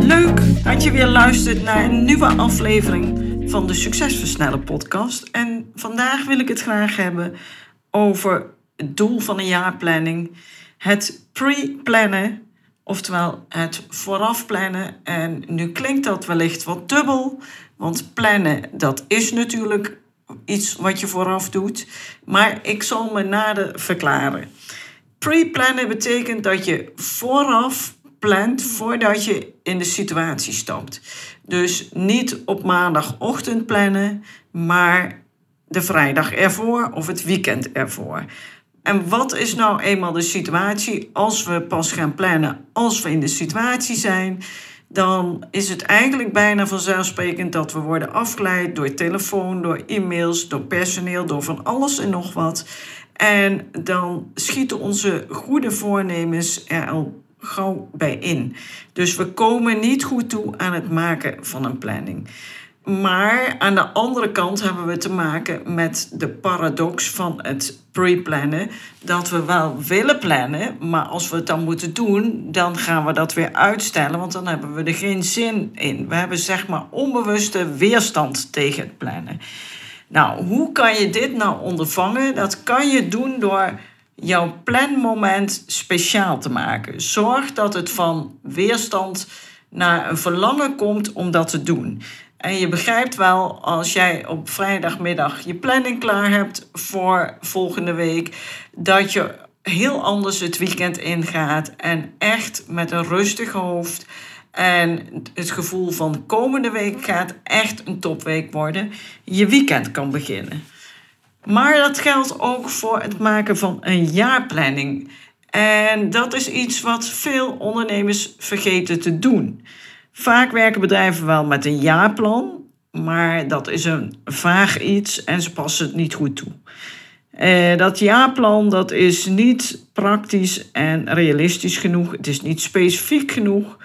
Leuk dat je weer luistert naar een nieuwe aflevering van de Succesversneller podcast. En vandaag wil ik het graag hebben over het doel van een jaarplanning, het pre-plannen Oftewel het vooraf plannen. En nu klinkt dat wellicht wat dubbel, want plannen dat is natuurlijk iets wat je vooraf doet. Maar ik zal me nader verklaren. Pre-plannen betekent dat je vooraf plant voordat je in de situatie stapt. Dus niet op maandagochtend plannen, maar de vrijdag ervoor of het weekend ervoor. En wat is nou eenmaal de situatie als we pas gaan plannen als we in de situatie zijn? Dan is het eigenlijk bijna vanzelfsprekend dat we worden afgeleid door telefoon, door e-mails, door personeel, door van alles en nog wat. En dan schieten onze goede voornemens er al gauw bij in. Dus we komen niet goed toe aan het maken van een planning. Maar aan de andere kant hebben we te maken met de paradox van het pre-plannen. Dat we wel willen plannen, maar als we het dan moeten doen, dan gaan we dat weer uitstellen, want dan hebben we er geen zin in. We hebben zeg maar onbewuste weerstand tegen het plannen. Nou, hoe kan je dit nou ondervangen? Dat kan je doen door jouw planmoment speciaal te maken. Zorg dat het van weerstand naar een verlangen komt om dat te doen. En je begrijpt wel, als jij op vrijdagmiddag je planning klaar hebt voor volgende week, dat je heel anders het weekend ingaat en echt met een rustig hoofd. En het gevoel van de komende week gaat echt een topweek worden. Je weekend kan beginnen. Maar dat geldt ook voor het maken van een jaarplanning. En dat is iets wat veel ondernemers vergeten te doen. Vaak werken bedrijven wel met een jaarplan, maar dat is een vaag iets en ze passen het niet goed toe. Eh, dat jaarplan dat is niet praktisch en realistisch genoeg. Het is niet specifiek genoeg.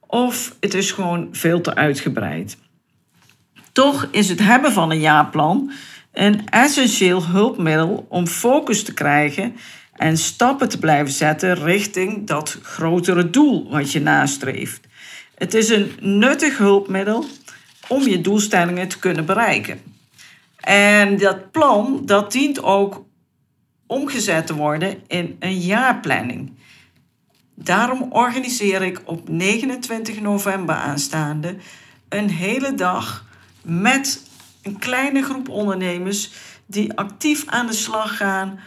Of het is gewoon veel te uitgebreid. Toch is het hebben van een jaarplan een essentieel hulpmiddel om focus te krijgen en stappen te blijven zetten richting dat grotere doel wat je nastreeft. Het is een nuttig hulpmiddel om je doelstellingen te kunnen bereiken. En dat plan dat dient ook omgezet te worden in een jaarplanning. Daarom organiseer ik op 29 november aanstaande een hele dag met een kleine groep ondernemers die actief aan de slag gaan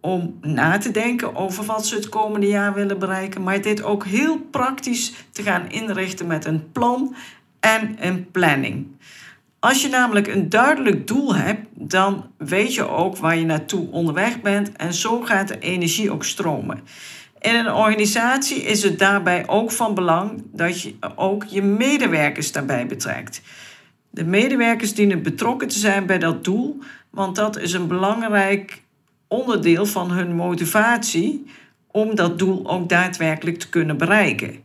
om na te denken over wat ze het komende jaar willen bereiken, maar dit ook heel praktisch te gaan inrichten met een plan en een planning. Als je namelijk een duidelijk doel hebt, dan weet je ook waar je naartoe onderweg bent en zo gaat de energie ook stromen. In een organisatie is het daarbij ook van belang dat je ook je medewerkers daarbij betrekt. De medewerkers dienen betrokken te zijn bij dat doel, want dat is een belangrijk onderdeel van hun motivatie om dat doel ook daadwerkelijk te kunnen bereiken.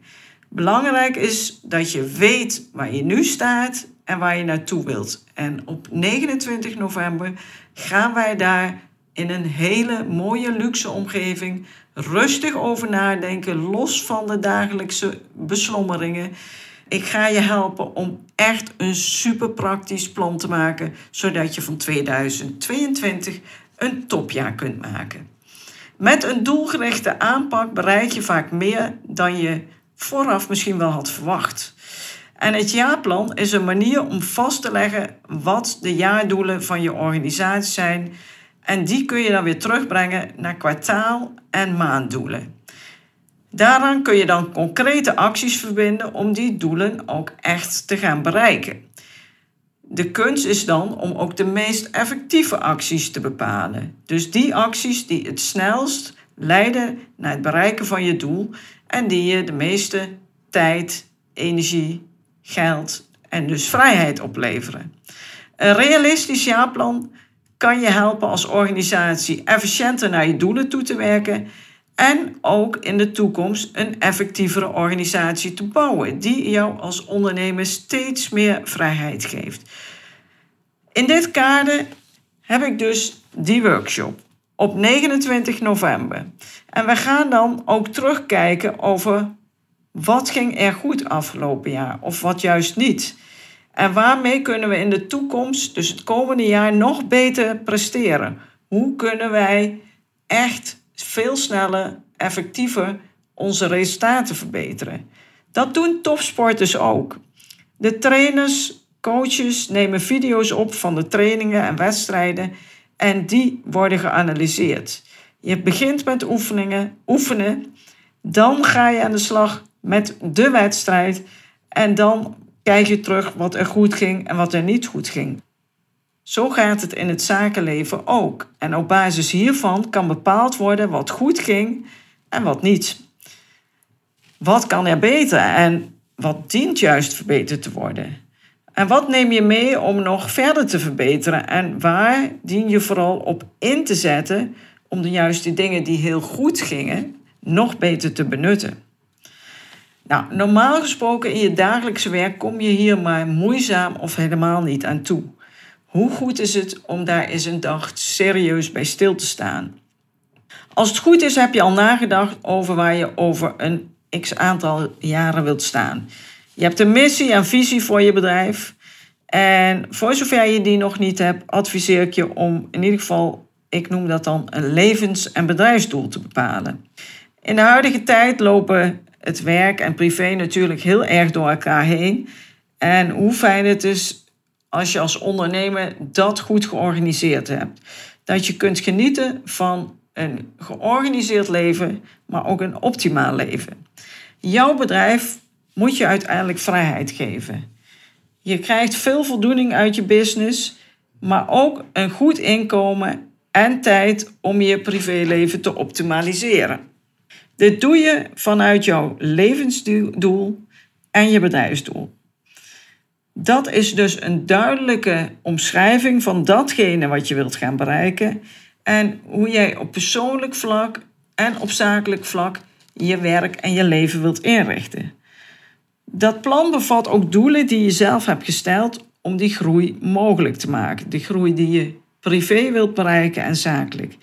Belangrijk is dat je weet waar je nu staat en waar je naartoe wilt. En op 29 november gaan wij daar in een hele mooie luxe omgeving rustig over nadenken, los van de dagelijkse beslommeringen. Ik ga je helpen om echt een super praktisch plan te maken, zodat je van 2022 een topjaar kunt maken. Met een doelgerichte aanpak bereik je vaak meer dan je vooraf misschien wel had verwacht. En het jaarplan is een manier om vast te leggen wat de jaardoelen van je organisatie zijn. En die kun je dan weer terugbrengen naar kwartaal- en maanddoelen. Daaraan kun je dan concrete acties verbinden om die doelen ook echt te gaan bereiken. De kunst is dan om ook de meest effectieve acties te bepalen. Dus die acties die het snelst leiden naar het bereiken van je doel en die je de meeste tijd energie, geld en dus vrijheid opleveren. Een realistisch jaarplan kan je helpen als organisatie efficiënter naar je doelen toe te werken en ook in de toekomst een effectievere organisatie te bouwen die jou als ondernemer steeds meer vrijheid geeft. In dit kader heb ik dus die workshop op 29 november. En we gaan dan ook terugkijken over wat ging er goed afgelopen jaar of wat juist niet. En waarmee kunnen we in de toekomst, dus het komende jaar, nog beter presteren? Hoe kunnen wij echt veel sneller, effectiever onze resultaten verbeteren? Dat doen topsporters ook. De trainers, coaches nemen video's op van de trainingen en wedstrijden en die worden geanalyseerd. Je begint met oefeningen, oefenen, dan ga je aan de slag met de wedstrijd en dan kijk je terug wat er goed ging en wat er niet goed ging. Zo gaat het in het zakenleven ook. En op basis hiervan kan bepaald worden wat goed ging en wat niet. Wat kan er beter en wat dient juist verbeterd te worden? En wat neem je mee om nog verder te verbeteren? En waar dien je vooral op in te zetten om de juiste dingen die heel goed gingen nog beter te benutten? Nou, normaal gesproken in je dagelijkse werk kom je hier maar moeizaam of helemaal niet aan toe. Hoe goed is het om daar eens een dag serieus bij stil te staan? Als het goed is, heb je al nagedacht over waar je over een x aantal jaren wilt staan. Je hebt een missie en visie voor je bedrijf. En voor zover je die nog niet hebt, adviseer ik je om in ieder geval, ik noem dat dan, een levens- en bedrijfsdoel te bepalen. In de huidige tijd lopen het werk en privé natuurlijk heel erg door elkaar heen. En hoe fijn het is als je als ondernemer dat goed georganiseerd hebt. Dat je kunt genieten van een georganiseerd leven, maar ook een optimaal leven. Jouw bedrijf moet je uiteindelijk vrijheid geven. Je krijgt veel voldoening uit je business, maar ook een goed inkomen en tijd om je privéleven te optimaliseren. Dit doe je vanuit jouw levensdoel en je bedrijfsdoel. Dat is dus een duidelijke omschrijving van datgene wat je wilt gaan bereiken en hoe jij op persoonlijk vlak en op zakelijk vlak je werk en je leven wilt inrichten. Dat plan bevat ook doelen die je zelf hebt gesteld om die groei mogelijk te maken. De groei die je privé wilt bereiken en zakelijk.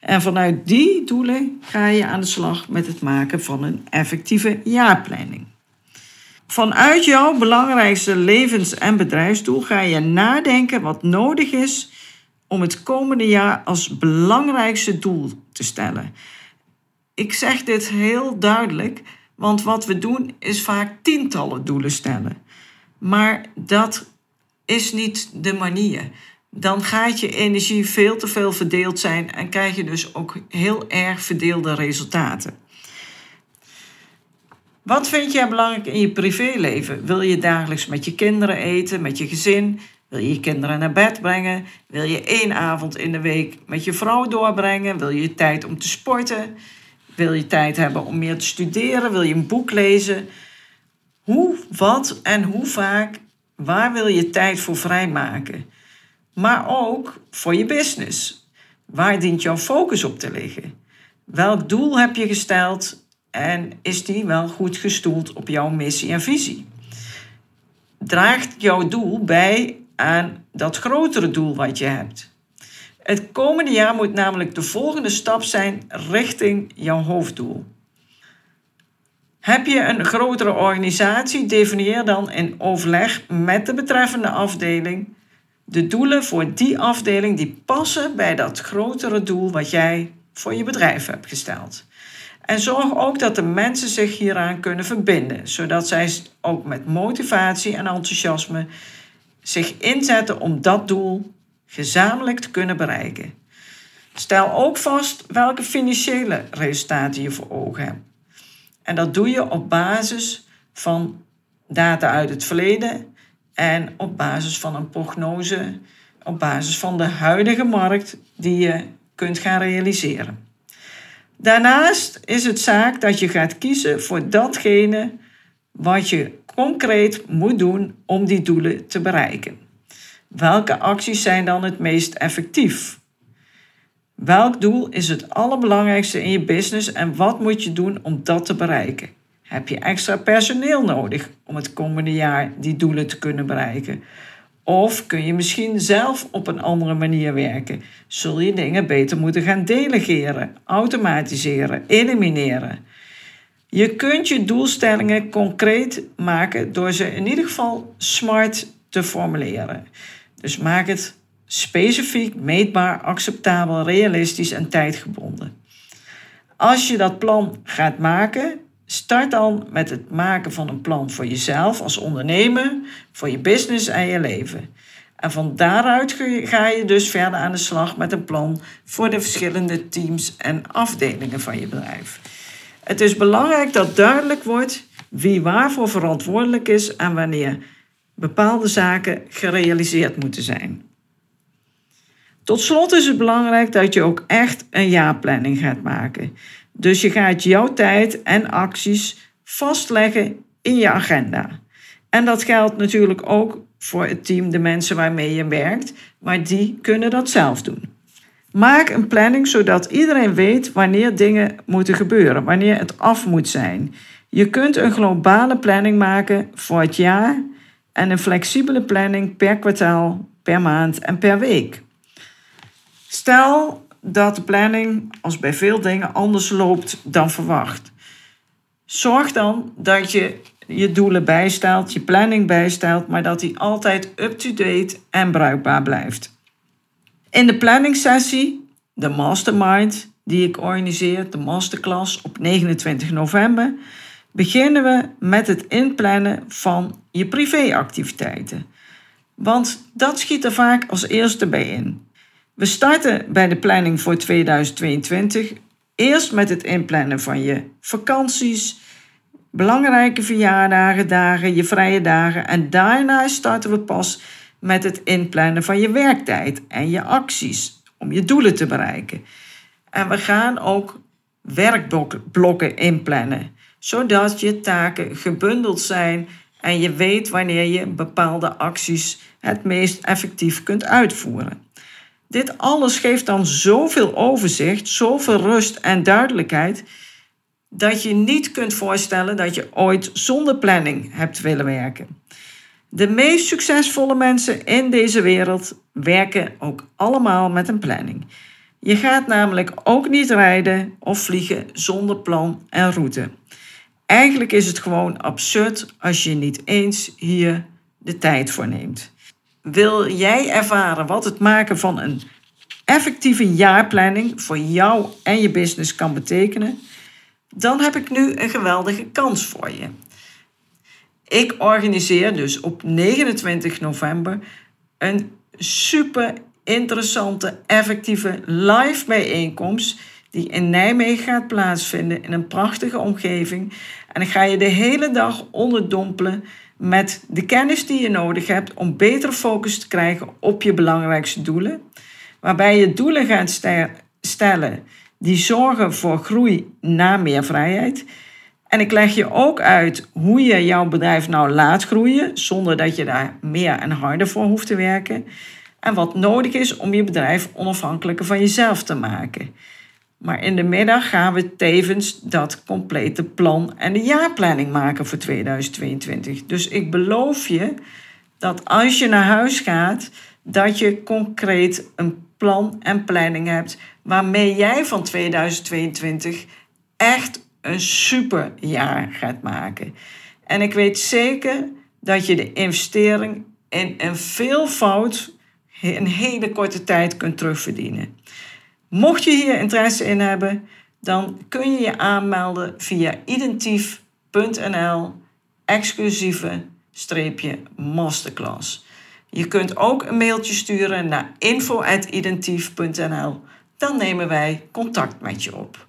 En vanuit die doelen ga je aan de slag met het maken van een effectieve jaarplanning. Vanuit jouw belangrijkste levens- en bedrijfsdoel ga je nadenken wat nodig is om het komende jaar als belangrijkste doel te stellen. Ik zeg dit heel duidelijk, want wat we doen is vaak tientallen doelen stellen. Maar dat is niet de manier. Dan gaat je energie veel te veel verdeeld zijn en krijg je dus ook heel erg verdeelde resultaten. Wat vind jij belangrijk in je privéleven? Wil je dagelijks met je kinderen eten, met je gezin? Wil je je kinderen naar bed brengen? Wil je één avond in de week met je vrouw doorbrengen? Wil je tijd om te sporten? Wil je tijd hebben om meer te studeren? Wil je een boek lezen? Hoe, wat en hoe vaak, waar wil je tijd voor vrijmaken? Maar ook voor je business. Waar dient jouw focus op te liggen? Welk doel heb je gesteld en is die wel goed gestoeld op jouw missie en visie? Draagt jouw doel bij aan dat grotere doel wat je hebt? Het komende jaar moet namelijk de volgende stap zijn richting jouw hoofddoel. Heb je een grotere organisatie, definieer dan in overleg met de betreffende afdeling de doelen voor die afdeling die passen bij dat grotere doel wat jij voor je bedrijf hebt gesteld. En zorg ook dat de mensen zich hieraan kunnen verbinden, zodat zij ook met motivatie en enthousiasme zich inzetten om dat doel gezamenlijk te kunnen bereiken. Stel ook vast welke financiële resultaten je voor ogen hebt. En dat doe je op basis van data uit het verleden en op basis van een prognose, op basis van de huidige markt die je kunt gaan realiseren. Daarnaast is het zaak dat je gaat kiezen voor datgene wat je concreet moet doen om die doelen te bereiken. Welke acties zijn dan het meest effectief? Welk doel is het allerbelangrijkste in je business en wat moet je doen om dat te bereiken? Heb je extra personeel nodig om het komende jaar die doelen te kunnen bereiken? Of kun je misschien zelf op een andere manier werken? Zul je dingen beter moeten gaan delegeren, automatiseren, elimineren? Je kunt je doelstellingen concreet maken door ze in ieder geval smart te formuleren. Dus maak het specifiek, meetbaar, acceptabel, realistisch en tijdgebonden. Als je dat plan gaat maken, start dan met het maken van een plan voor jezelf als ondernemer, voor je business en je leven. En van daaruit ga je dus verder aan de slag met een plan voor de verschillende teams en afdelingen van je bedrijf. Het is belangrijk dat duidelijk wordt wie waarvoor verantwoordelijk is en wanneer bepaalde zaken gerealiseerd moeten zijn. Tot slot is het belangrijk dat je ook echt een jaarplanning gaat maken. Dus je gaat jouw tijd en acties vastleggen in je agenda. En dat geldt natuurlijk ook voor het team, de mensen waarmee je werkt, maar die kunnen dat zelf doen. Maak een planning zodat iedereen weet wanneer dingen moeten gebeuren, wanneer het af moet zijn. Je kunt een globale planning maken voor het jaar en een flexibele planning per kwartaal, per maand en per week. Stel dat de planning, als bij veel dingen, anders loopt dan verwacht. Zorg dan dat je je doelen bijstelt, je planning bijstelt, maar dat die altijd up-to-date en bruikbaar blijft. In de planningssessie, de mastermind die ik organiseer, de masterclass op 29 november, beginnen we met het inplannen van je privéactiviteiten. Want dat schiet er vaak als eerste bij in. We starten bij de planning voor 2022 eerst met het inplannen van je vakanties, belangrijke verjaardagen, dagen, je vrije dagen en daarna starten we pas met het inplannen van je werktijd en je acties om je doelen te bereiken. En we gaan ook werkblokken inplannen, zodat je taken gebundeld zijn en je weet wanneer je bepaalde acties het meest effectief kunt uitvoeren. Dit alles geeft dan zoveel overzicht, zoveel rust en duidelijkheid, dat je niet kunt voorstellen dat je ooit zonder planning hebt willen werken. De meest succesvolle mensen in deze wereld werken ook allemaal met een planning. Je gaat namelijk ook niet rijden of vliegen zonder plan en route. Eigenlijk is het gewoon absurd als je niet eens hier de tijd voor neemt. Wil jij ervaren wat het maken van een effectieve jaarplanning voor jou en je business kan betekenen? Dan heb ik nu een geweldige kans voor je. Ik organiseer dus op 29 november een super interessante, effectieve live bijeenkomst die in Nijmegen gaat plaatsvinden in een prachtige omgeving. En ik ga je de hele dag onderdompelen met de kennis die je nodig hebt om beter focus te krijgen op je belangrijkste doelen. Waarbij je doelen gaat stellen die zorgen voor groei naar meer vrijheid. En ik leg je ook uit hoe je jouw bedrijf nou laat groeien zonder dat je daar meer en harder voor hoeft te werken. En wat nodig is om je bedrijf onafhankelijker van jezelf te maken. Maar in de middag gaan we tevens dat complete plan en de jaarplanning maken voor 2022. Dus ik beloof je dat als je naar huis gaat, dat je concreet een plan en planning hebt waarmee jij van 2022 echt een super jaar gaat maken. En ik weet zeker dat je de investering in een veelvoud in een hele korte tijd kunt terugverdienen. Mocht je hier interesse in hebben, dan kun je je aanmelden via identief.nl exclusieve streepje masterclass. Je kunt ook een mailtje sturen naar info.identief.nl. Dan nemen wij contact met je op.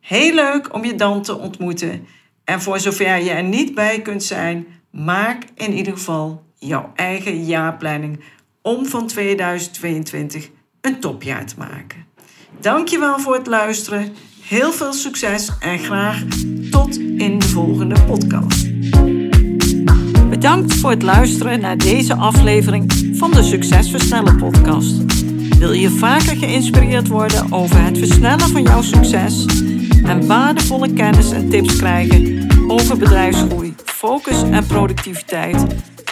Heel leuk om je dan te ontmoeten. En voor zover je er niet bij kunt zijn, maak in ieder geval jouw eigen jaarplanning om van 2022 een topjaar te maken. Dankjewel voor het luisteren. Heel veel succes en graag tot in de volgende podcast. Bedankt voor het luisteren naar deze aflevering van de Succesversnellen podcast. Wil je vaker geïnspireerd worden over het versnellen van jouw succes en waardevolle kennis en tips krijgen over bedrijfsgroei, focus en productiviteit,